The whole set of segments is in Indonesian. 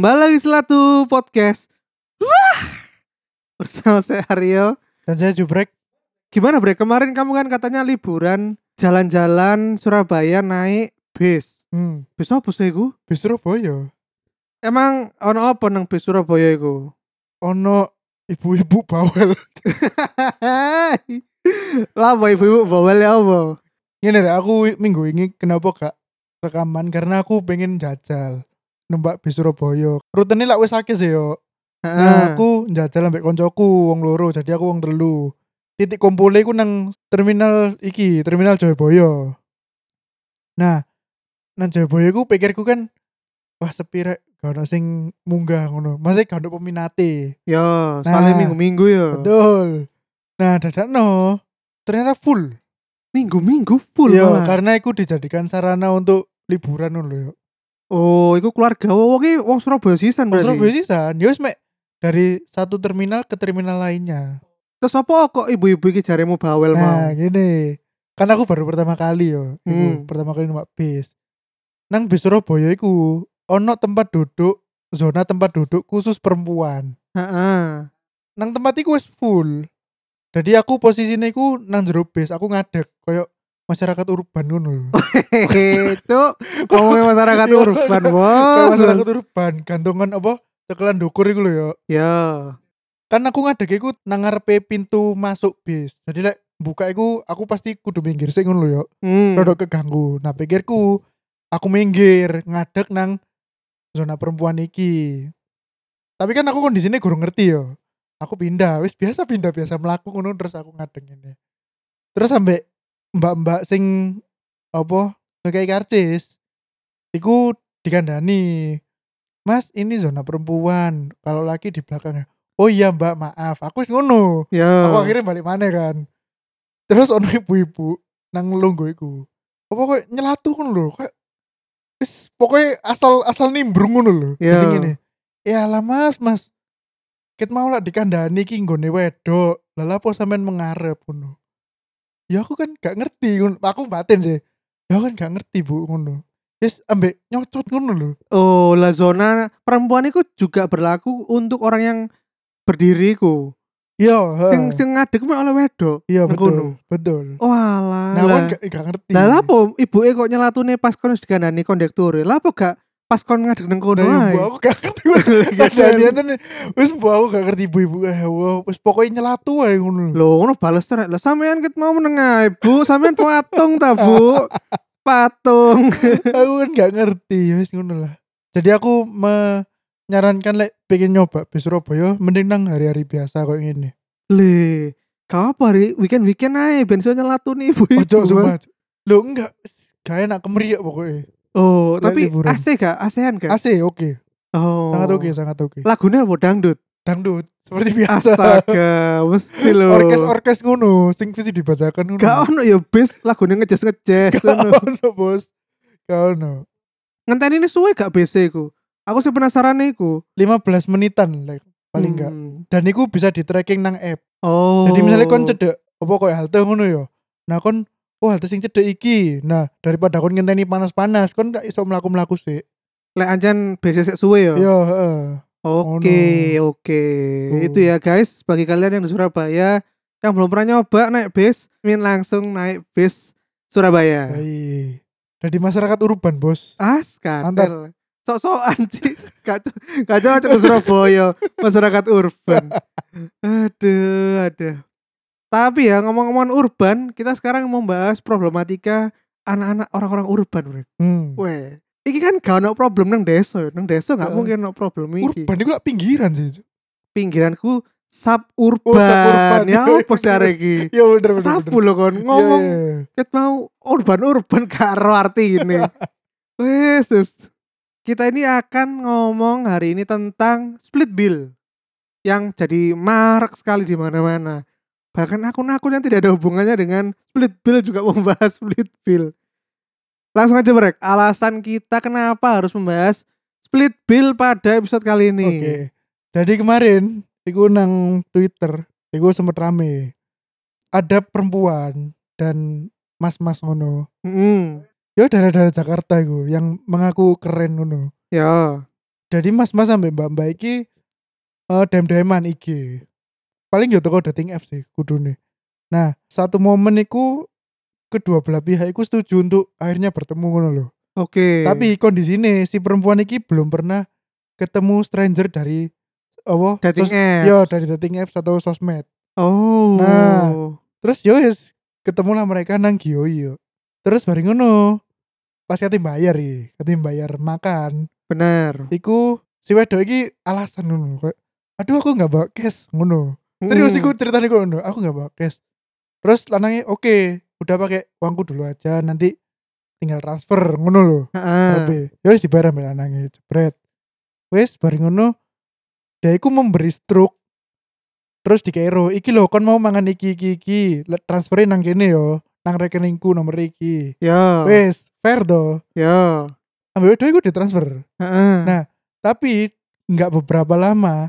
Kembali lagi Selatu Podcast. Wah! Bersama saya Aryo. Dan saya jubrek. Gimana Bre? Kemarin kamu kan katanya liburan jalan-jalan Surabaya naik bis. Hmm. Bis apa sih iku? Bis Surabaya. Emang ono apa nang bis Surabaya iku? Ono ibu-ibu bawel. Lah apa ibu bawel ya apa? Ini aku minggu ini kenapa gak rekaman karena aku pengen jajal numpak bis Surabaya. Rutenya lah wis akeh sih yo. Nah, aku jajal ambek koncoku wong loro, jadi aku wong telu. Titik kumpulnya aku nang terminal iki, terminal Jayabaya. Nah, nang Jayabaya ku pikirku kan wah sepi rek, gak ono sing munggah ngono. Masih gak ono peminate. Yo, soalnya Nah, minggu-minggu yo. Betul. Nah, dadak no. Ternyata full. Minggu-minggu full Iya, malah. karena aku dijadikan sarana untuk liburan ngono lho. Oh, iku keluarga wong iki wong Surabaya sisan berarti. Surabaya sisan, ya wis mek dari satu terminal ke terminal lainnya. Terus apa kok ibu-ibu iki jaremu bawel mau? Nah, gini. Kan aku baru pertama kali yo, iku Hmm. pertama kali numpak bis. Nang bis Surabaya iku ono tempat duduk, zona tempat duduk khusus perempuan. Heeh. Nang tempat iku wis full. Jadi aku posisinya iku nang jero bis, aku ngadeg koyo masyarakat urban ngono lho. itu ngomongin masyarakat Iya, urban bos. masyarakat urban gantungan apa cekelan dukur iku lho ya ya kan aku ngadeg iku nang ngarepe pintu masuk bis. Jadi lek buka iku aku pasti kudu minggir sih ngono lho ya hmm. keganggu. Nah pikirku aku minggir ngadeg nang zona perempuan iki. Tapi kan aku kondisinya kurang ngerti ya aku pindah wis biasa pindah biasa melaku ngono terus aku ngadeg ini terus sampai mbak-mbak sing apa kayak karcis iku dikandani mas ini zona perempuan kalau laki di belakangnya oh iya mbak maaf aku wis ngono. Ya. Aku akhirnya balik mana kan. Terus ono ibu-ibu nang lungguh iku apa kok nyelatu ngono lho? Kayak wis pokoknya asal asal nimbrung ngono lho. Jadi gini ya lah mas mas ket mau lah dikandani ki nggone wedok lah apa sampean mengarep ngono ya aku kan gak ngerti aku batin sih. Ya aku kan gak ngerti bu ngono. Yes, ambek nyocot ngono lho. oh lah zona perempuan itu juga berlaku untuk orang yang berdiri ku Iya, sing sing ngadeg mah oleh wedok iya betul, betul. oh alah Nah, kan gak, gak ngerti. lah ibu kok nyelatune pas kon wis dikandani kondektur? Lah apa gak pas kon ngadeg nang kono Nah, ae ibu aku gak ngerti. Ada dia tuh wis ibu aku gak ngerti ibu-ibu eh wah, wis pokoknya nyelatu ae ngono. Lho ngono bales terus. Lah sampean ket mau menengah, Bu. Sampean patung ta, Bu? Patung. aku kan gak ngerti, ya wis ngono lah. Jadi aku menyarankan lek pengen nyoba bis Surabaya mending nang hari-hari biasa kayak gini. Le, kau apa hari weekend-weekend ae ben iso nyelatuni ibu-ibu. Ojo Mas. sumpah. Lo enggak gak enak kemeriak pokoknya. Oh, Lek tapi liburan. AC gak? ASEAN gak? AC oke. Oh. Sangat oke, sangat oke. Lagunya apa dangdut? Dangdut seperti biasa. Astaga, mesti lho. Orkes-orkes ngono sing visi dibacakan ngono. Gak ono ya bis lagune ngejes-ngejes Gak ono, Bos. Gak ono. Ngenteni ini suwe gak BC ku? Aku sih penasaran iku. 15 menitan like, paling enggak. Hmm. Dan itu bisa di tracking nang app. Oh. Jadi misalnya kon cedek apa koyo halte ngono ya. Nah kon oh halte sing cedek iki. Nah, daripada kon ngenteni panas-panas, kon gak iso mlaku-mlaku sih. lek anjan BC sik suwe ya. Iya, heeh. Oke, oke. Tuh. Itu ya guys, bagi kalian yang di Surabaya yang belum pernah nyoba naik bis, min langsung naik bis Surabaya. Baik. Dari masyarakat urban, Bos. Ah, skandal. Sok-sokan sih. Kacau, kacau Surabaya, masyarakat urban. Aduh, aduh. Tapi ya ngomong-ngomong urban, kita sekarang membahas problematika anak-anak orang-orang urban, Bro. Hmm. Weh, iki kan gak ono problem nang desa, ya. nang desa nggak Heeh. mungkin ono problem iki. Urban itu lah pinggiran sih. pinggiranku suburban. Oh, suburban. Ya apa sih iki? Ya bener bener. Sapu bener. lo kon Iya, ngomong iya, iya. ket mau urban-urban karo arti ini. Wes. kita ini akan ngomong hari ini tentang split bill yang jadi marak sekali di mana-mana. Bahkan akun-akun yang tidak ada hubungannya dengan split bill juga membahas split bill. Langsung aja brek, alasan kita kenapa harus membahas split bill pada episode kali ini. Oke. Jadi kemarin iku nang Twitter, iku sempet rame. Ada perempuan dan mas-mas ngono. Mm, Ya daerah-daerah Jakarta iku yang mengaku keren ngono. ya. Jadi mas-mas sampe mbak-mbak iki eh dem-deman IG. Paling ya teko dating apps sih kudune. Nah, satu momen iku kedua belah pihak iku setuju untuk akhirnya bertemu ngono lho. Oke. Tapi kondisine si perempuan iki belum pernah ketemu stranger dari apa? dating sos- apps. Yo, dari dating apps atau sosmed. Oh. Nah. Terus yo wis ketemu lah mereka nang Gioi yo. Terus bareng ngono. Pas kate bayar iki, kate bayar makan. bener. Iku si wedok iki alasan ngono. Kayak, Aduh aku nggak bawa cash ngono. Serius Mm. iku ceritanya kok ngono. Aku nggak bawa cash. Terus lanangnya oke, udah pakai uangku dulu aja nanti tinggal transfer ngono loh. Heeh. Tapi ya wis dibayar ambek lanange jebret. Wis bareng ngono dia iku memberi stroke terus di Cairo iki lho kon mau mangan iki iki iki transferin nang kene yo nang rekeningku nomor iki Yo. wis fair do Yo. ambil wedok iku ditransfer Heeh. Nah. tapi nggak beberapa lama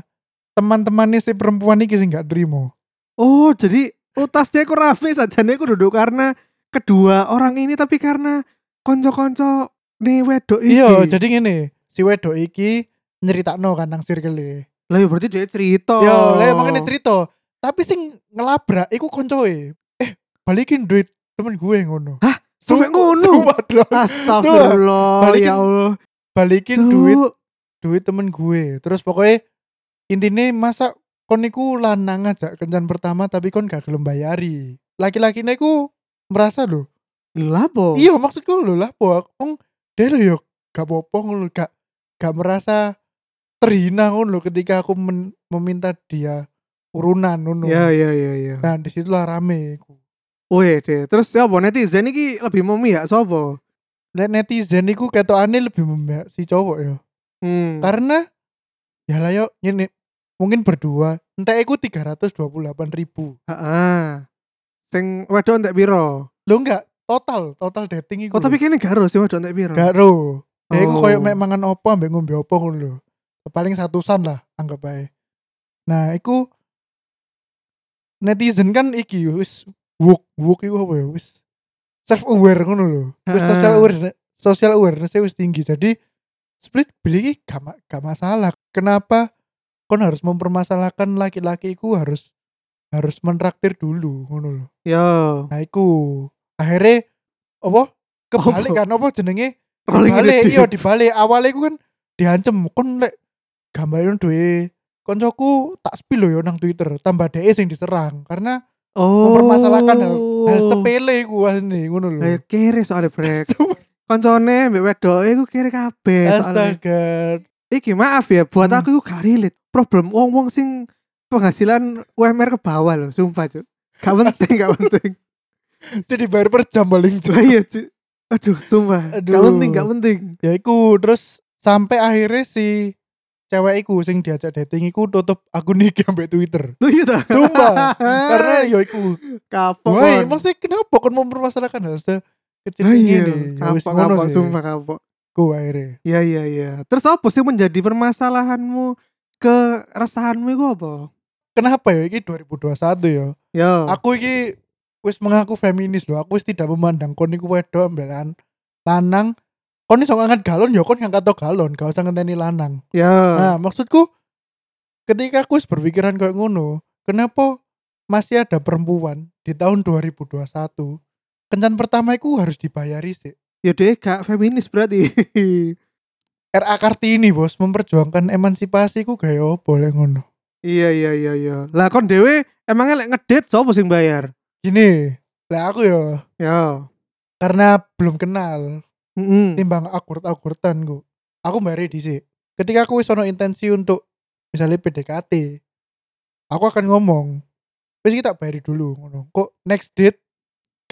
teman-temannya si perempuan iki sih nggak terima Oh, jadi utasnya aku rafi sajane aku duduk karena kedua orang ini tapi karena konco-konco nih wedok iki. iya jadi ngene si wedok iki nyeritakno kan nang circle Lah ya berarti dia cerita. Yo, lah makanya cerita. Tapi sing ngelabrak iku koncoe. Eh, balikin duit temen gue ngono. Hah? Sampai ngono? Astagfirullah. Balikin- ya Allah. Balikin duit duit temen gue. Terus pokoknya intinya masa kon niku lanang aja kencan pertama tapi kon gak gelem bayari. Laki-laki niku merasa loh. Lah po. Iya maksudku lho lah po. Wong dia lho yo gak apa-apa ngono gak gak merasa terhina ngono lho ketika aku men- meminta dia urunan ngono. Iya iya iya iya. Nah, di situlah rame. Wih deh. Terus ya apa netizen iki lebih memihak sapa? Nek netizen iku ketokane lebih memihak si cowok ya. Hmm. Karena ya lah yo ini mungkin berdua. Entah iku 328 ribu. Heeh. Sing wedok entek piro? lo enggak. Total total dating iku Kok tapi kene gak harus sih wedok entek piro? gak ro ya Oh. koyo mek mangan opo ambek ngombe opo ngono lho. Paling satusan lah anggap aja nah iku netizen kan iki wis woke woke iku apa ya? Wis self aware ngono lho. Wis social awareness social awareness wis tinggi. Jadi split iki gak, gak masalah. Kenapa? Kon harus mempermasalahkan laki-laki iku harus harus mentraktir dulu ngono lho. Yo. nah iku. Akhirnya apa? Kebalik kan apa jenenge? Dibalik iya dibalik. Awalnya iku kan diancem kon lek gambarin duwe koncoku tak spill yo nang Twitter tambah DE sing diserang. Karena Oh. mempermasalahkan hal, hal sepele iku asli ngono lho. Ya kere soalnya brek. Koncone mbek wedoke iku kere kabeh soalnya. astaga Iki maaf ya buat Hmm. aku iku gak relate. Problem wong-wong sing penghasilan UMR ke bawah loh, sumpah cuk. Gak penting, gak penting. jadi bayar per jam paling Lah iya cuk. Aduh, sumpah. Gak Aduh. penting, gak penting. ya iku terus sampai akhirnya si cewek iku sing diajak dating iku tutup akun iki ambek Twitter Lu iya ta? Sumpah. karena ya iku kapok. Woi, maksudnya kenapa kon mempermasalahkan hal sekecil Lah ini iya? Ya wis kapok, kapok, sumpah kapok. Ku akhirnya. Iya, iya, iya. Terus apa sih menjadi permasalahanmu keresahanmu itu apa? Kenapa ya iki 2021 ya? Yo. Aku iki wis mengaku feminis loh. Aku wis tidak memandang kon iku wedok ambelan lanang. Kon iso ngangkat galon ya kon ngangkat to galon, gak usah ngenteni lanang. Yo. Nah, maksudku ketika aku wis berpikiran kayak ngono, kenapa masih ada perempuan di tahun 2021 kencan pertama iku harus dibayari sih. Ya deh gak feminis berarti. RA Kartini bos memperjuangkan emansipasi ku gaya lek ngono. iya, iya, iya, iya. Lah kon dewe emangnya lek ngedate sapa sing bayar? Gini, lah aku ya Yo. karena belum kenal Heeh. timbang akur-akurtan ku. Aku bayar dhisik. Ketika aku wis ono intensi untuk misalnya PDKT, aku akan ngomong, wis kita bayari dulu ngono. Kok next date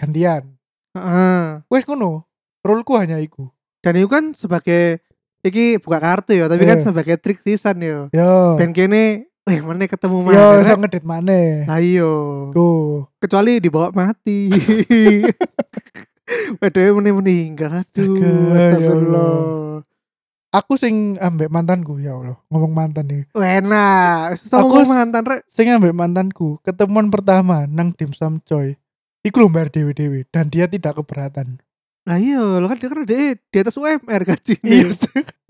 gantian. Heeh. Wis ngono. Roleku hanya iku. Dan itu kan sebagai iki buka kartu ya, tapi kan Iya. sebagai trik sisan yo. Yo. Ben kene, eh mana ketemu Yo mana? iso ngedit. Lah iya. Ku. Kecuali dibawa mati. Wedoke meni meninggal aduh. Ya Astagfirullah. Aku sing ambek mantanku ya Allah, ngomong mantan nih. Enak. Aku ngomong mantan rek. Sing ambek mantanku, ketemuan pertama nang dimsum coy. Iku lho bayar dewe-dewe dan dia tidak keberatan. Lah iya, lo kan dia kan di, di atas UMR gaji. Iya.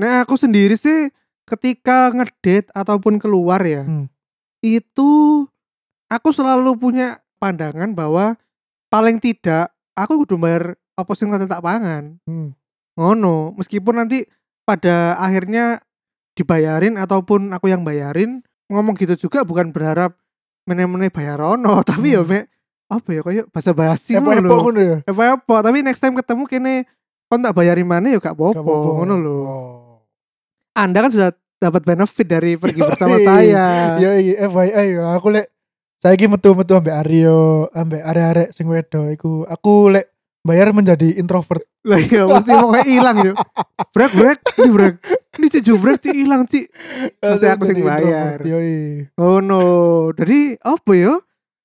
Nah aku sendiri sih ketika ngedate ataupun keluar ya, Hmm. itu aku selalu punya pandangan bahwa paling tidak aku kudu bayar apa sing tak tak pangan. Hmm. Ngono, meskipun nanti pada akhirnya dibayarin ataupun aku yang bayarin, ngomong gitu juga bukan berharap meneh-meneh bayar ono, tapi ya Hmm. Apa ya kayak basi Epo-epo ngono lho. ngono ya. Apa-apa, tapi next time ketemu kene kon tak bayarin mana ya gak apa-apa, apa-apa. ngono lho. Oh. Anda kan sudah dapat benefit dari pergi bersama saya. Ya iya FYI ya aku lek saiki metu-metu ambek Aryo, ambek arek-arek sing wedo iku aku lek bayar menjadi introvert. Lah iya mesti mau hilang yo. Brek brek, ini brek. Ini cik jubrek cik hilang cik. Mesti aku sing bayar. Yoi. Oh no. Jadi apa ya?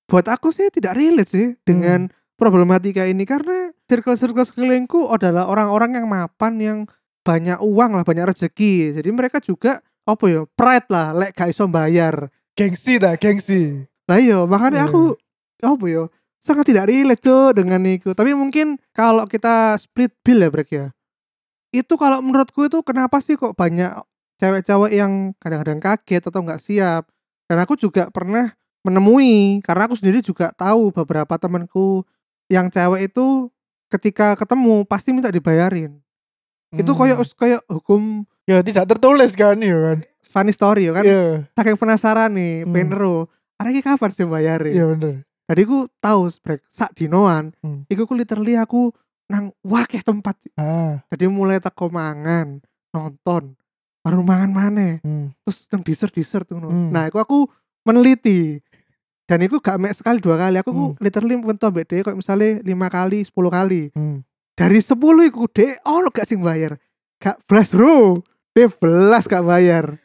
Buat aku sih tidak relate sih dengan problematika ini karena circle-circle sekelilingku adalah orang-orang yang mapan yang banyak uang lah, banyak rezeki. Jadi mereka juga apa ya? Pride lah, lek gak iso bayar. Gengsi dah, gengsi. Lah iya, makanya Iya. aku apa ya? Sangat tidak relate tuh dengan itu. Tapi mungkin kalau kita split bill ya, Brek ya. Itu kalau menurutku itu kenapa sih kok banyak cewek-cewek yang kadang-kadang kaget atau nggak siap. Dan aku juga pernah menemui karena aku sendiri juga tahu beberapa temanku yang cewek itu ketika ketemu pasti minta dibayarin. Itu Hmm. kayak kayak hukum ya tidak tertulis kan ya kan. funny story ya kan. Iya, Saking penasaran nih, Hmm. Ada iki kapan sih bayarin? iya bener. Jadi aku tahu brek sak dinoan. Hmm. Iku ku literally aku nang wakeh tempat. Ah, Jadi mulai teko mangan, nonton, baru mangan maneh. hmm. Terus nang dessert dessert ngono. Hmm. Nah, iku aku meneliti. Dan itu gak mek sekali dua kali. Aku ku Hmm. literally mentok mbek dhek kok misalnya lima kali, 10 kali. Hmm. Dari 10 iku dhek ono gak sing bayar. Gak belas, Bro. Dia belas gak bayar.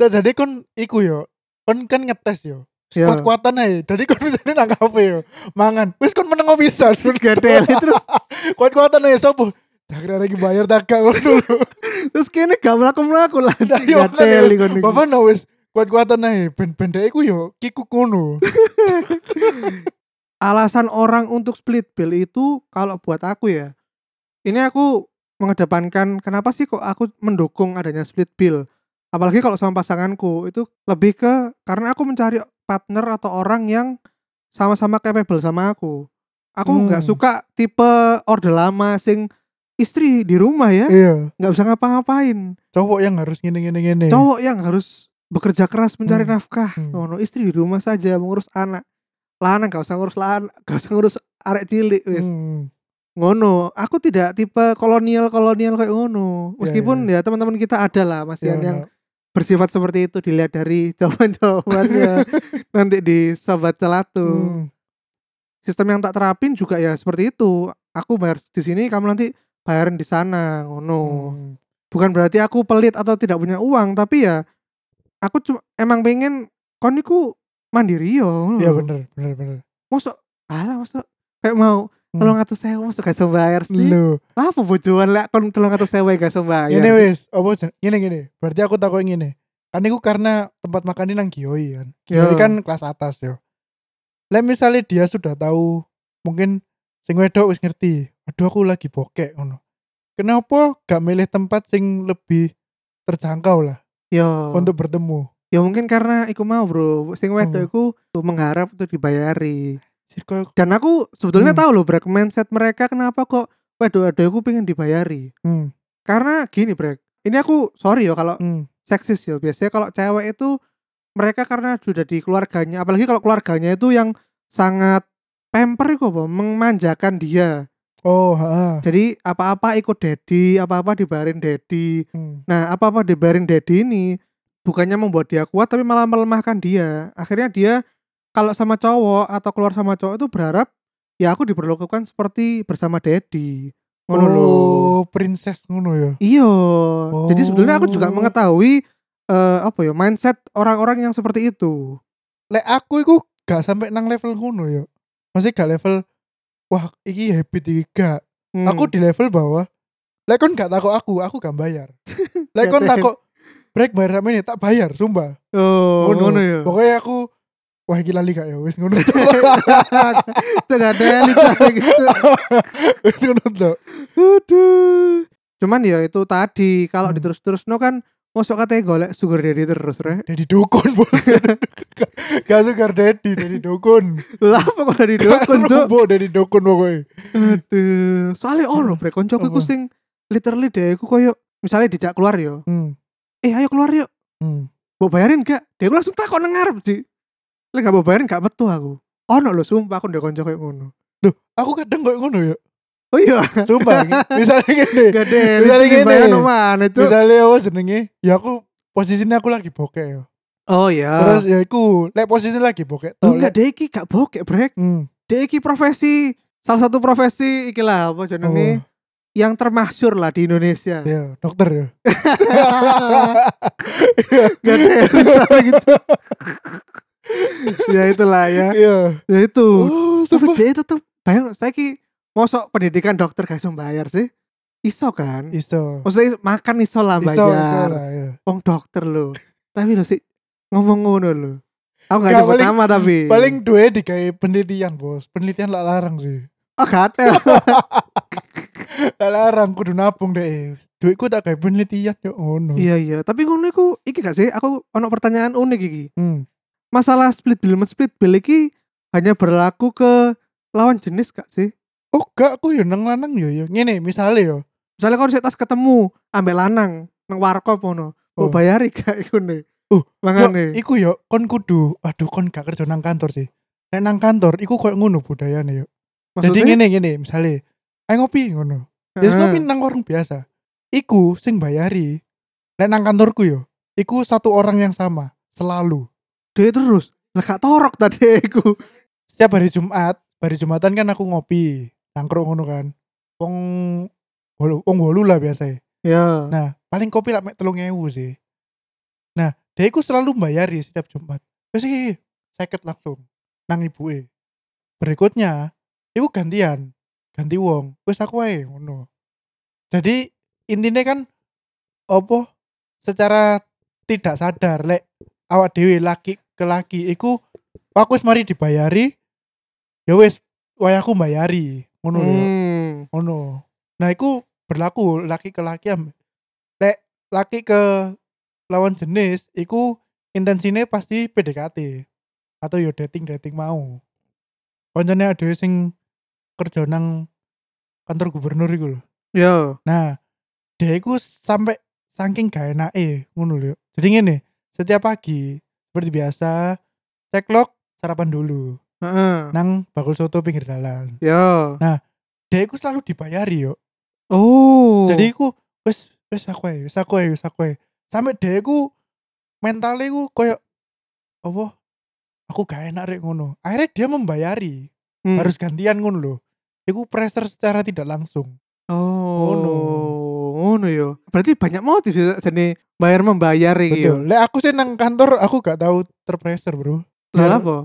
Nah, jadi kon iku yo, kon kan ngetes yo. Ya. Kuat-kuatan aja. Jadi kon misalnya nang kafe yo, mangan. Wis kon meneng bisa. Gak deli terus Kuat-kuatan aja sopo. Tak kira lagi bayar tak ngono lho. terus kene gak melaku-melaku lah. Nah, iya, kon. Bapak no wis kuat-kuatan aja. Ben-ben dek iku yo kikuk ngono. alasan orang untuk split bill itu kalau buat aku ya ini aku mengedepankan kenapa sih kok aku mendukung adanya split bill apalagi kalau sama pasanganku itu lebih ke karena aku mencari partner atau orang yang sama-sama capable sama aku aku nggak Hmm. suka tipe orde lama sing istri di rumah ya Iya. nggak bisa ngapa-ngapain Cowok yang harus ngene-ngene ngene. cowok yang harus bekerja keras mencari Hmm. nafkah Hmm. ngono istri di rumah saja mengurus anak lanang gak usah ngurus lanang gak usah ngurus arek cilik wis Hmm. ngono aku tidak tipe kolonial kolonial kayak ngono meskipun ya teman-teman kita ada lah Mas Ya, Ian yang bersifat seperti itu dilihat dari jawaban-jawabannya nanti di sobat celatu Hmm. sistem yang tak terapin juga ya seperti itu aku bayar di sini kamu nanti bayarin di sana ngono Hmm. bukan berarti aku pelit atau tidak punya uang tapi ya aku cuma emang pengen kon iku mandiri yo Iya bener, bener, bener. mosok alah mosok kayak mau Hmm. tolong atau saya mosok gak iso bayar sih lah apa bojoan lah kon tolong atau saya gak iso bayar ngene wis, apa jen- ngene ngene. Berarti aku takut ngene. Kan iku karena tempat makan ini nang Gioi kan. Gioi Yo. kan kelas atas yo. Lah misalnya dia sudah tahu mungkin sing wedok wis ngerti. Aduh aku lagi bokek ngono. Kenapa gak milih tempat sing lebih terjangkau lah yo. Untuk bertemu? ya mungkin karena iku mau bro. Sing wedok Hmm. iku mengharap untuk dibayari. Dan aku sebetulnya Hmm. tahu loh brek mindset mereka kenapa kok wedok-wedok iku pengen dibayari. Hmm, karena gini brek ini aku sorry yo kalau hmm, seksis ya biasanya kalau cewek itu mereka karena sudah di keluarganya apalagi kalau keluarganya itu yang sangat pamper apa memanjakan dia Oh, heeh. jadi apa-apa ikut daddy apa-apa dibayarin daddy Hmm. nah apa-apa dibayarin daddy ini bukannya membuat dia kuat tapi malah melemahkan dia akhirnya dia kalau sama cowok atau keluar sama cowok itu berharap ya aku diperlakukan seperti bersama daddy ngono lho. Oh, princess ngono ya. Iya. Jadi sebenarnya aku juga Oh. mengetahui eh apa ya mindset orang-orang yang seperti itu. Lek aku iku gak sampai nang level ngono ya. Masih gak level wah iki habit iki gak. Hmm. Aku di level bawah. Lek kon gak takut aku, aku gak bayar. Lek kon takut break bayar sama ini tak bayar, sumpah. oh, ngono ya. Pokoknya aku wah iki lali gak ya wis ngono. Itu gak ada lihat gitu. Wis ngono tuh. Aduh. Cuman ya itu tadi kalau Hmm. diterus-terus no kan Mosok katanya golek sugar daddy terus, Rek. Dari dukun bos. Gak sugar daddy dari dukun. Lah apa kok dari dukun, Cuk? Bo dari dukun pokoknya. Aduh, soalnya ono brek koncoku iku sing literally deh iku koyo misalnya dijak keluar yo. Hmm. Eh ayo keluar yuk. Hmm. Mau bayarin gak? Dia aku langsung takon nang ngarep, Ci. Lek gak mau bayarin gak metu aku. Ono lho sumpah aku ndek konco koyo ngono. Aku kadang kok ngono ya. Oh iya, Sumpah. misalnya gini. gak deh. Misalnya gini. bayar no mana, Cuk. Misalnya apa jenenge? Ya aku posisinya aku lagi bokeh ya. Oh iya. Terus ya iku, lek posisinya lagi bokeh. Oh, enggak deh iki gak bokek, Brek. Hmm. Deh iki profesi salah satu profesi iki lah apa jenenge Oh, yang termasyur lah di Indonesia. ya, dokter ya. Gak deh, misalnya gitu. ya itulah ya. Iya. Ya itu. Oh, Tapi dia tetep bayang saya ki mosok pendidikan dokter gak iso bayar sih. Iso kan? Iso. Maksudnya makan iso lah Iso, iso bayar. lah, ya. Wong dokter lo. tapi lo sih ngomong ngono lo. Aku gak Gak, nyebut paling- nama tapi. Paling dua dikai penelitian, Bos. Penelitian lah larang sih. Oh gak ada. Lah larang kudu nabung deh. Duitku tak kayak penelitian yo ngono. iya iya. Tapi ngono iku iki gak sih? Aku ono pertanyaan unik iki. Hmm. Masalah split bill men split bill iki hanya berlaku ke lawan jenis gak sih? Oh, gak aku yo nang lanang yo yo. Ngene, misale yo. Misalnya kalau saya tas ketemu ambek lanang nang warkop ngono. Oh. Bayari gak iku nih? Oh, Yo, Mangane. iku yo kon kudu, aduh kon gak kerja nang kantor sih. Nek nang kantor iku koyo ngono budayane yo. Jadi ngene ngene, misale ayo ngopi ngono. Ya Heeh. ngopi nang warung biasa. Iku sing bayari. Nek nang kantorku yo, iku satu orang yang sama selalu. Dia terus. Lah gak torok tadi iku. Setiap hari Jumat, hari Jumatan kan aku ngopi, nangkruk ngono kan. Wong wolu, wong wolu lah biasa. Ya. Nah, paling kopi lah mek 3000 sih. Nah, dia iku selalu bayari setiap Jumat. Wis iki seket langsung nang ibuke. Berikutnya, iku gantian. Ganti wong. Wis aku wae ngono. Jadi intinya kan opo secara tidak sadar lek awak dewe laki ke laki iku aku wis mari dibayari ya wis wae aku bayari ngono Hmm. ngono. Nah iku berlaku laki ke laki lek laki ke lawan jenis iku intensinya pasti PDKT atau yo dating dating mau. Koncone ada sing kerja nang kantor gubernur iku lho. Ya. nah dia iku sampai saking gak enake ngono lho. Jadi ngene setiap pagi seperti biasa ceklok sarapan dulu Heeh. nang bakul soto pinggir jalan Ya. dia iku selalu dibayari yo Oh. jadi iku wis wis aku ae wis aku ae wis aku ae sampai dia iku mentalnya iku koyo apa aku gak enak rek ngono akhirnya dia membayari Hmm. harus gantian ngono loh iku pressure secara tidak langsung Oh. Ngono. Ngono yo. Berarti banyak motif ya jadi bayar membayar iki yo. lek aku sih nang kantor aku gak tahu terpressure bro Lah Biar- apa?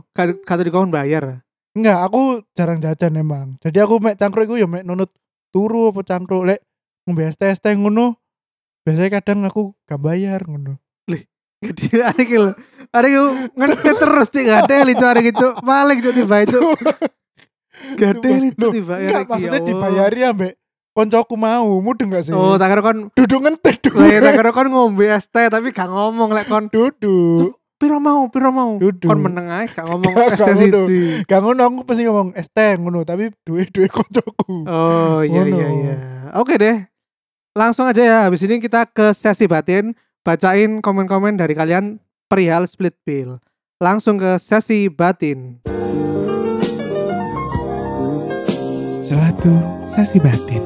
Kata di kawan bayar. enggak aku jarang jajan emang jadi aku mek cangkruk iku ya mek nunut turu apa cangkruk lek ngombe es teh es teh ngono biasanya kadang aku gak bayar ngono Jadi ada iki lho. Ada iki ngerti terus sih gak ada itu ada gitu. Paling itu tiba itu. Gak ada itu tiba enggak maksudnya dibayari ambek koncoku mau mudeng gak sih Oh, tak kira kon duduk ngenteh dulu Lah ya tak kira kon ngombe es teh tapi gak ngomong lek kon duduk piro mau, piro mau. Duduk. Kon meneng ae gak ngomong ngono. siji. gak ngono aku pasti ngomong teh ngono tapi duit koncoku Oh iya Ngono. iya iya. Oke deh. Langsung aja ya. Habis ini kita ke sesi batin. Bacain komen-komen dari kalian perihal split bill. Langsung ke sesi batin. Selatu sesi batin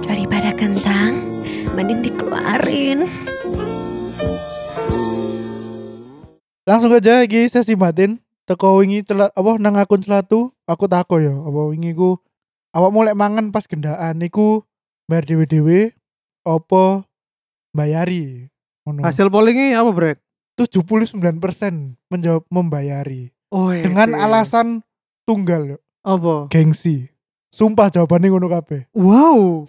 Daripada kentang, mending dikeluarin. Langsung aja lagi sesi batin teko wingi celat apa nang akun selatu aku tako ya apa wingi ku awak mulai mangan pas gendaan niku bayar dewe dewe apa bayari ngono Hasil pollingnya apa, Brek? 79% menjawab membayari Oh iya. dengan iya. alasan tunggal yo, apa? gengsi sumpah jawabannya ngono kabeh Wow.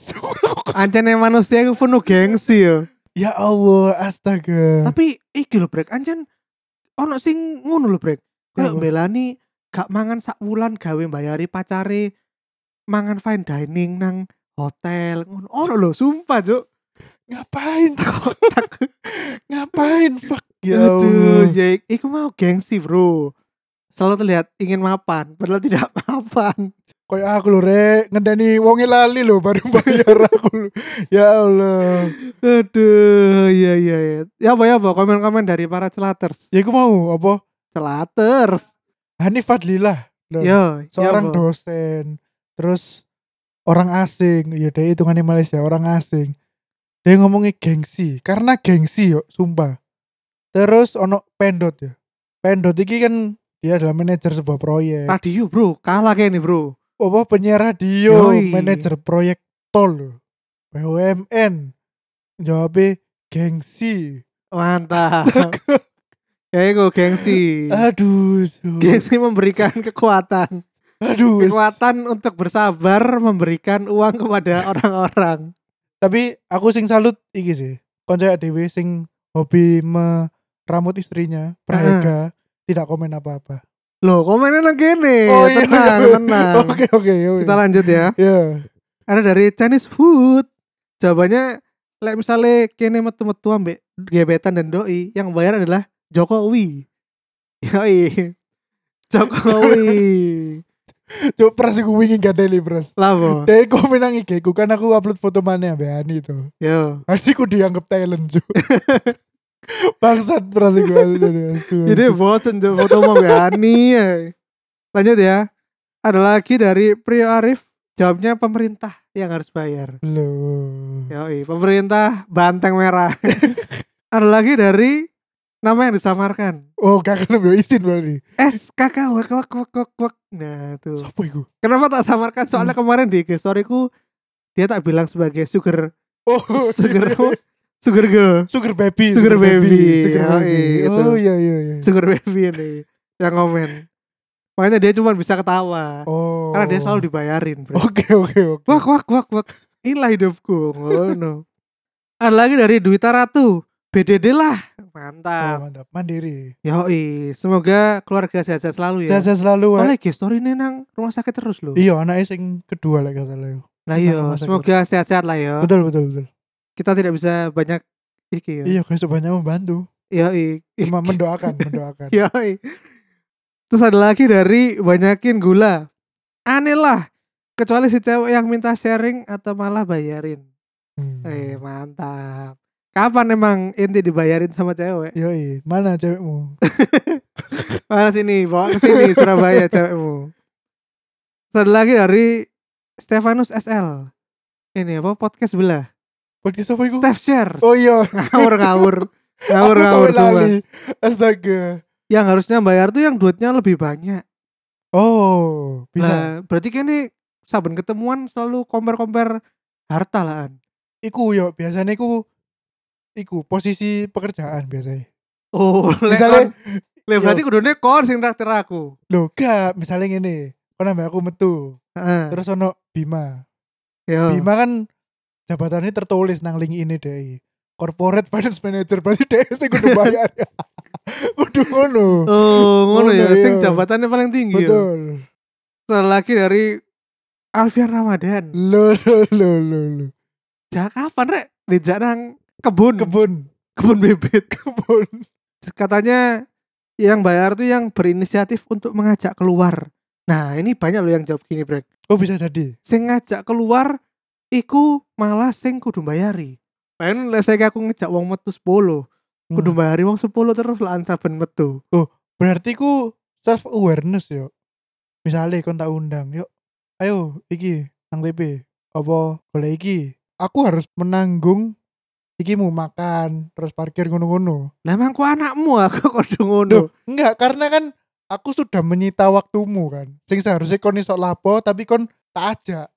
Ancene manusia itu penuh gengsi ya. ya Allah astaga Tapi iki lho, Brek. Ancen ono sing ngono lho, Brek. Apa? belani gak mangan sak wulan gawe bayari pacare mangan fine dining nang hotel ngono. Ono lho, sumpah, Cuk. Ngapain? Ngapain? Fuck. Ya Aduh, ya iku mau gengsi, Bro. Selalu terlihat ingin mapan, padahal tidak mapan. Kayak aku lho rek ngenteni wonge lali lho baru bayar aku. lho. Ya Allah. Aduh, iya iya iya. Ya apa ya apa komen-komen dari para celaters. Ya aku mau apa? Celaters. Hanif Fadlilah. Yo, seorang ya apa? dosen. Terus orang asing. Ya dia hitungannya Malaysia orang asing. Dia ngomongnya gengsi. Karena gengsi yo, sumpah. Terus ono pendot ya. Pendot iki kan dia adalah manajer sebuah proyek. Radio, Bro. Kalah kayak nih, Bro. Apa penyiar radio, Yoi. manajer proyek tol. BUMN. Jawabnya gengsi. Mantap. ya iku gengsi. Aduh. Gengsi memberikan kekuatan. Aduh. Kekuatan untuk bersabar memberikan uang kepada orang-orang. Tapi aku sing salut iki sih. Konco dewe sing hobi meramut istrinya, Praega, tidak komen apa-apa. Loh, komennya nang kene. Oh, iya, tenang, iya. tenang. Oke oke oke. Kita lanjut ya. Ya. Ada dari Chinese food. Jawabannya lek misalnya kene metu-metu ambek gebetan dan doi, yang bayar adalah Jokowi. Yoi. Jokowi. Coba pras aku wingi gak deli pras. Labo. Dia komen nang IG ku kan aku upload foto mana ambek Ani tuh. Yo. Ani ku dianggap talent cu. Bangsat pras aku. Jadi bosen jo foto sama Gani. ya. Lanjut ya. Ada lagi dari Prio Arif. Jawabnya pemerintah yang harus bayar. Loh. Yoi, pemerintah banteng merah. Ada lagi dari nama yang disamarkan. Oh kakak lebih izin berarti. SKK wak wak wak wak wak. Nah tuh. Siapa itu? Kenapa tak samarkan? Soalnya kemarin di IG storyku dia tak bilang sebagai sugar Oh sugar apa? Sugar girl, Sugar baby. Sugar baby. Sugar Yoi, baby. itu. Oh iya iya iya. sugar baby ini yang komen. Makanya dia cuma bisa ketawa Oh. karena dia selalu dibayarin. Bro. Oke oke oke. Wak wak wak wak. Inilah hidupku. Ngono. Ada lagi dari Duita Ratu. BDD lah. Oh, Mantap. mantap. Mandiri. Yoi, semoga keluarga sehat-sehat selalu ya. Saya selalu. Oleh guys, story ini nang rumah sakit terus loh. Iya anaknya sing kedua lah kata lo. Lah iya, semoga sehat-sehat lah ya. Betul betul betul. Kita tidak bisa banyak iki ya. Iya kayak sebanyak membantu. Yoi. Cuma mendoakan mendoakan. Yoi. Terus ada lagi dari banyakin gula. Aneh lah. Kecuali si cewek yang minta sharing atau malah bayarin. Hmm. Eh, mantap. Kapan emang inti dibayarin sama cewek? Yoi, mana cewekmu? Mana sini, bawa ke sini Surabaya cewekmu. Terus ada lagi dari Stefanus SL. Ini apa podcast sebelah? Podcast apa itu? Steph Share. Oh iya. Ngawur ngawur. Ngawur ngawur semua. Astaga. Yang harusnya bayar tuh yang duitnya lebih banyak. Oh, bisa. Lah, berarti ini saben ketemuan selalu compare-compare harta lah. An. Iku yo biasanya iku iku posisi pekerjaan biasanya. Oh, Misalnya Lah berarti kudune kon sing traktir aku. lo gak misalnya ngene. Kon ambek aku metu. Heeh. Terus ono Bima. Yo. Bima kan jabatannya tertulis nang link ini deh. Corporate Finance Manager berarti deh sing kudu bayar. kudu ngono. Oh, ngono ya, sing iya. jabatannya paling tinggi ya. Betul. Terus lagi dari Alfian Ramadan. Lo lo lo lo lo. Jak kapan rek? Dijak nang kebun, Kebun. kebun bibit. Kebun. Katanya yang bayar tuh yang berinisiatif untuk mengajak keluar. Nah, ini banyak loh yang jawab gini, Brek. Oh bisa jadi. Sing ngajak keluar iku malah sing kudu bayari. Pen lek saya aku ngejak wong metu 10, kudu Hmm. bayari wong 10 terus lah saben metu. Berarti ku self awareness yo. Misalnya kon tak undang, yuk. Ayo iki nang TP. Apa boleh iki? Aku harus menanggung iki mau makan, terus parkir ngono-ngono. Lah emang ku anakmu aku kudu ngono. Enggak karena kan aku sudah menyita waktumu kan. Sing seharusnya kon iso lapo tapi kon tak ajak.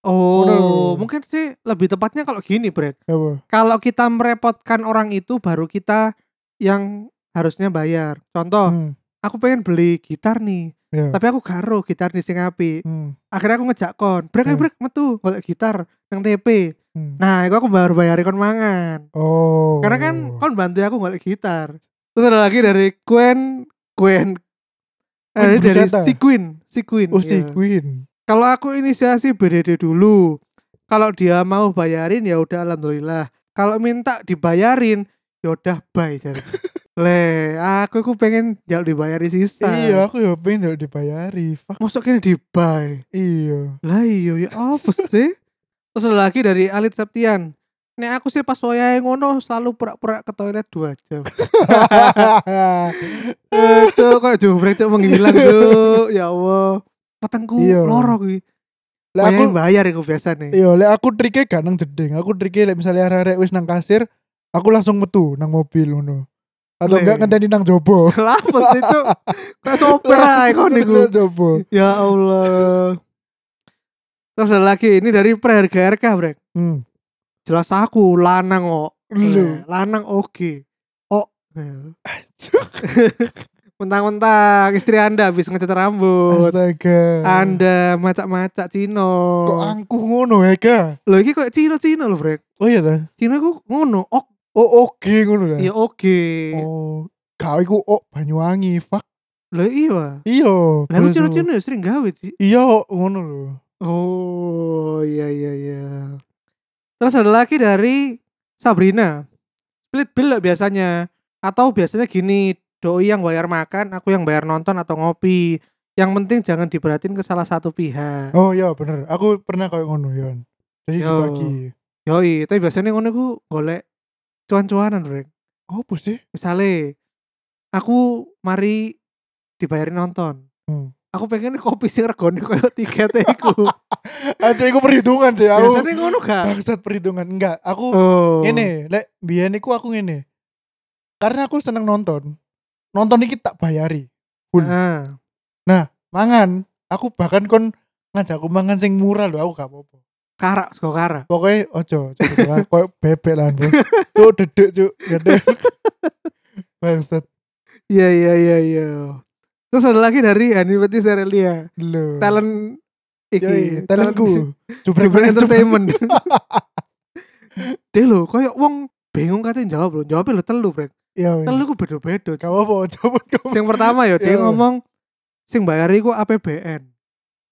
Oh, Ngono. mungkin sih lebih tepatnya kalau gini, Brek. Apa? Kalau kita merepotkan orang itu baru kita yang harusnya bayar. Contoh, Hmm. aku pengen beli gitar nih, Ya. tapi aku karo gitar nih sing apik. Hmm. Akhirnya aku ngejak kon, "Brek, ayo Hmm. brek metu golek gitar nang TP." Hmm. Nah, itu aku baru bayari kon mangan. Oh. Karena kan kon bantu aku golek gitar. Terus ada lagi dari Gwen, Gwen. Eh, Queen dari si Queen, si Queen. Oh si ya. Queen. Kalau aku inisiasi BDD dulu. Kalau dia mau bayarin ya udah alhamdulillah. kalau minta dibayarin ya udah bye jare. Le, aku ku pengen jaluk dibayari sisa. Iya, aku ya pengen jaluk dibayari. Fuck. Masuk kene di buy. Iya. Lah iya ya apa sih? Terus lagi dari Alit Septian. Nek aku sih pas wayahe ngono selalu pura-pura ke toilet dua jam. Itu kok jumbrek tuh menghilang tuh. Ya Allah. Petengku Iya. loro kuwi. Lah aku bayar iku biasa nih. iya, lek aku triknya gak nang jeding. Aku triknya lek misalnya arek-arek wis nang kasir, aku langsung metu nang mobil ngono. Atau enggak ngenteni nang jopo. Lah apa sih itu? Kayak sopir ae kon niku. Jopo. Ya Allah. Terus ada lagi ini dari Preharga RK, Brek. Hmm. Jelas aku lanang kok. Lanang oke. Oh. Mentang-mentang istri Anda habis ngecat rambut. Astaga. Anda macak-macak Cino. kok angkuh ngono ya, Kak? Loh iki kok Cino-Cino lho, Brek. Oh iya ta? Cino iku ngono, ok Oh oke ngono ya. ya oke. Oh, kau iku oh Banyuwangi, fuck. Lho iya. Iya. Lah Cino-Cino ya sering gawe sih. Iya, ngono lho. Oh, iya iya iya. Terus ada lagi dari Sabrina. Split bill biasanya. Atau biasanya gini, doi yang bayar makan, aku yang bayar nonton atau ngopi. Yang penting jangan diberatin ke salah satu pihak. Oh iya bener. Aku pernah kayak ngono, Yon. Jadi Yo. dibagi. Yoi, tapi biasanya ngono ku golek cuan-cuanan, Rek. Oh, apa sih? Misale aku mari dibayarin nonton. Hmm. Aku pengen kopi sing regane koyo tiket iku. Ada iku perhitungan sih. Aku Biasanya ngono gak? bangsat perhitungan. Enggak, aku Oh. ngene, lek biyen iku aku ngene. Karena aku seneng nonton. Nonton iki tak bayari. Full. Ah. Mangan, aku bahkan kon ngajakku mangan sing murah lho, aku gak apa-apa. Karak, sego karak. Pokoknya ojo, ojo kan koyo bebek lah, Bro. Cuk dedek, cuk. Dedek. Bangsat. Iya iya iya iya. Terus ada lagi dari Hanifati Serelia. Lho. Talent iki, Yoi, talentku. Jubrik Entertainment. Dia lho, koyo wong bingung katanya jawab lho. Jawabnya lho telu, Brek. Iya, wis. Telu ku beda-beda. Gak apa-apa, coba kamu. Yang pertama ya dia Iya. ngomong sing bayar iku APBN.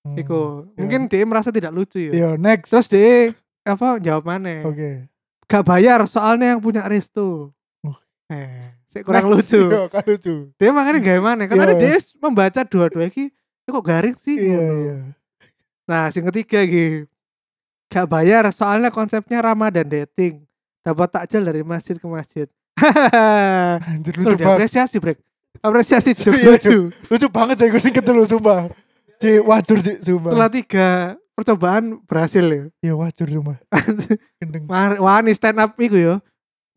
Hmm, Iku. iya. Mungkin dia merasa tidak lucu ya. Iya, next. Terus dia apa jawab mana? Oke. Gak bayar soalnya yang punya restu. Oh. Eh, sih kurang Next. lucu. Iya, kan lucu. Dia makanya gak mana? Karena Iya. dia membaca dua-dua iki ini kok garing sih. Iya, iya. Nah, sing ketiga iki. Gak bayar soalnya konsepnya Ramadan dating. Dapat takjil dari masjid ke masjid. Anjir lucu banget. diapresiasi, Brek. Apresiasi Cuk, Iya, lucu. Lucu banget sih gue sing ketelu sumpah. Ci wajur Ci sumpah. Setelah tiga percobaan berhasil ya. Iya wajur sumpah. Gendeng. Wani stand up iku yo.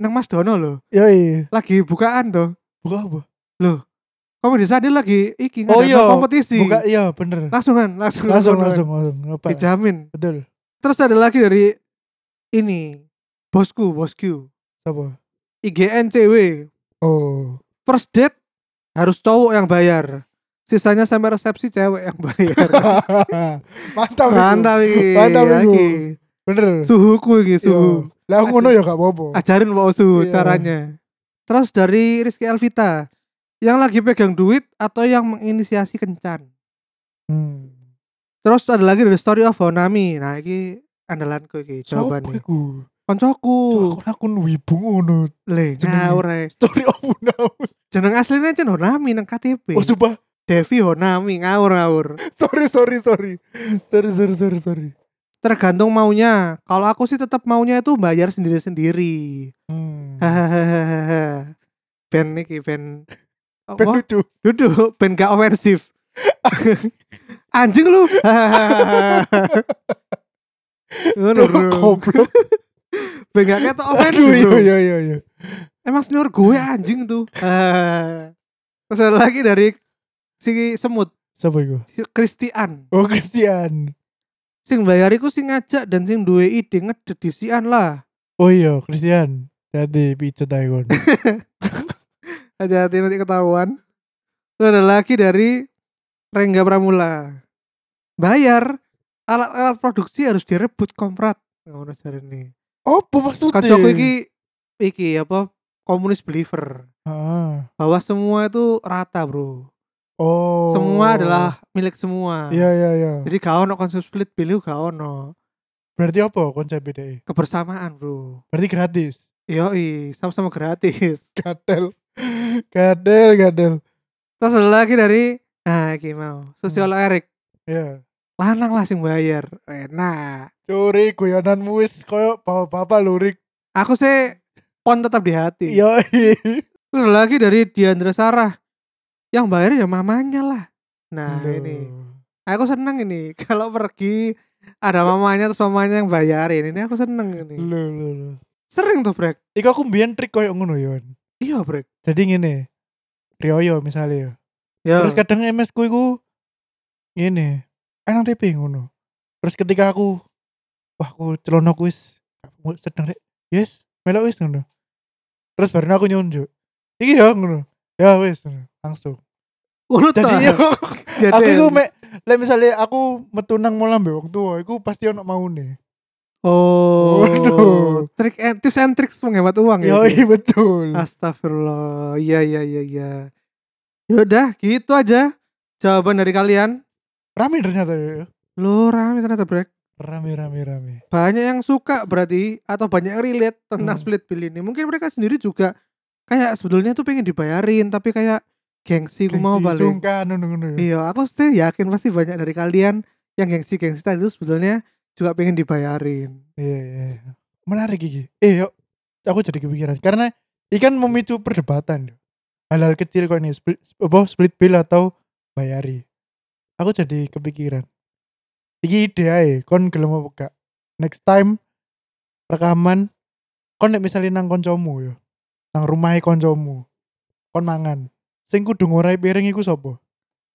Nang Mas Dono loh. Yoi. Lagi bukaan tuh. Buka apa? Komedi Sadil lagi iki Oh iya, kompetisi. Buka iya bener. Langsung Langsung langsung. langsung langsung. Apa? Dijamin. Betul. Terus ada lagi dari ini bosku, bosku. Apa? IGN cewek. Oh. First date harus cowok yang bayar. Sisanya sampai resepsi cewek yang bayar. Mantap. Mantap iki. Mantap ya iku. iki. Bener. Suhuku iki, suhu. Iya. Lah ngono ya gak apa-apa. Ajarin mau suhu Iya. caranya. Terus dari Rizky Elvita, yang lagi pegang duit atau yang menginisiasi kencan. Hmm. Terus ada lagi dari Story of Honami. Nah, ini andalanku iki Sopo jawabannya. iku? Koncoku. Aku akun wibu ngono. Le, ngawur ae. Story of now. Jeneng aslinya Chen Honami nang KTP. Oh sumpah. Devi Honami ngawur ngawur. Sorry sorry sorry. Sorry sorry sorry sorry. Tergantung maunya. Kalau aku sih tetap maunya itu bayar sendiri-sendiri. Hmm. Hahaha. ben iki ben Ben lucu. Duduk ben gak ofensif. Anjing lu. Ngono. Goblok. Ben gak ketok ofensif. Aduh bro. iya iya iya iya. Emang senior gue anjing tuh. Ah. Terus ada lagi dari si semut, Siapa iku? si Christian. Oh Christian. Sing bayar iku sing ngajak dan sing duwe ide ngedet disian lah. Oh iya Christian. Jadi pijet kon. Hati-hati nanti ketahuan. Terus ada lagi dari Rengga Pramula. Bayar alat-alat produksi harus direbut komprat. Ngono jarene. Apa maksudnya? Kancaku iki iki apa komunis believer Ah. bahwa semua itu rata, Bro. Oh. Semua adalah milik semua. Iya iya iya. Jadi gak ono konsep split bill gak ono. Berarti apa konsep BDE? kebersamaan bro Berarti gratis. Yoi, sama-sama gratis. Gadel. Gadel, gadel. Terus ada lagi dari nah iki mau sosial Erik Ya. Lanang lah sing bayar. Enak. Curi guyonanmu wis koyo bapak-bapak lurik. Aku sih pon tetap di hati. Yo. Lagi dari Diandra Sarah yang bayar ya mamanya lah. Nah ini aku seneng ini kalau pergi ada mamanya terus mamanya yang bayarin ini aku seneng ini. Lho lho lho. Sering tuh brek. Iku aku mbiyen trik koyo ngono yon. Iya brek. Jadi ngene. Rioyo misalnya ya. Ya. Terus kadang MS ku iku ngene. Enang TP ngono. Terus ketika aku wah aku celana ku wis sedang rek. Yes, melok wis ngono. Terus baru aku nyunjuk. Iki ya ngono. Ya wis ngono. langsung. Ngono Jadi ta? yo aku iku mek lek misalnya aku metu nang mola mbek wong tua iku pasti ono maune. Oh, Waduh. trik and, tips and tricks menghemat uang ya. Yo iya betul. Astagfirullah. Iya iya iya iya. Yaudah, gitu aja jawaban dari kalian. Rame ternyata ya. Lo rame ternyata brek. Rame rame rame. Banyak yang suka berarti atau banyak yang relate tentang Hmm. split bill ini. Mungkin mereka sendiri juga kayak sebetulnya tuh pengen dibayarin tapi kayak gengsi ku mau balik. Sungkan ya. Iya, aku sih yakin pasti banyak dari kalian yang gengsi-gengsi tadi itu sebetulnya juga pengen dibayarin. Iya, iya, iya. Menarik iki. Eh, yuk. Aku jadi kepikiran karena ikan memicu perdebatan. Hal-hal kecil kok ini split, split bill atau bayari. Aku jadi kepikiran. Iki ide ae, kon gelem apa gak? Next time rekaman kon nek misalnya nang koncomu ya. Nang rumahe koncomu. Kon mangan. Sing kudu ngorai piring iku sapa?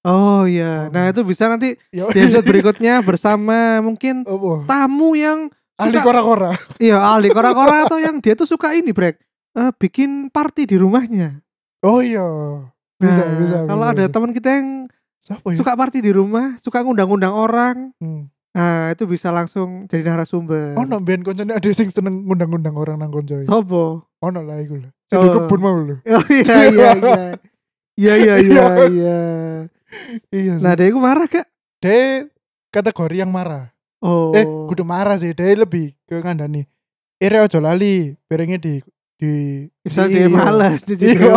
Oh iya, Oh. nah itu bisa nanti Ya di episode berikutnya bersama mungkin Apa? tamu yang Ahli suka- kora-kora. Iya, ahli kora-kora atau yang dia tuh suka ini, Brek. Eh, bikin party di rumahnya. Oh iya. Bisa, Nah, bisa. Kalau bisa, ada bisa. teman kita yang Siapa ya? suka party di rumah, suka ngundang-undang orang, Hmm. nah itu bisa langsung jadi narasumber. Ono mbiyen koncone ada sing seneng ngundang-undang orang nang konco. Sopo? Ono lah iku lho. Sing Oh. di kebun mau lho. Oh iya iya iya. Iya iya iya iya. Iya. Nah, dia itu marah gak? dia kategori yang marah. Oh. Eh, kudu marah sih. Dia lebih ke ngandani. Ire ojo lali, piringnya di di Misal di- dia malas cuci Iya.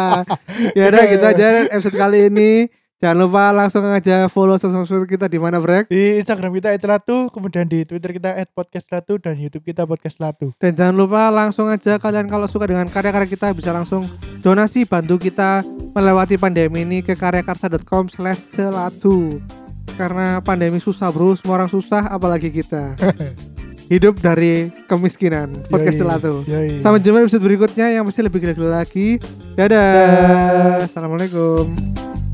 ya udah gitu aja episode kali ini. Jangan lupa langsung aja follow sosmed kita di mana Brek. Di Instagram kita @latu, kemudian di Twitter kita @podcastlatu dan YouTube kita podcast latu. Dan jangan lupa langsung aja kalian kalau suka dengan karya-karya kita bisa langsung donasi bantu kita melewati pandemi ini ke karyakarsa.com slash celatu. Karena pandemi susah bro, semua orang susah apalagi kita. Hidup dari kemiskinan. Podcast celatu. Sampai jumpa di episode berikutnya yang pasti lebih gila-gila lagi. Dadah. Dah. Assalamualaikum.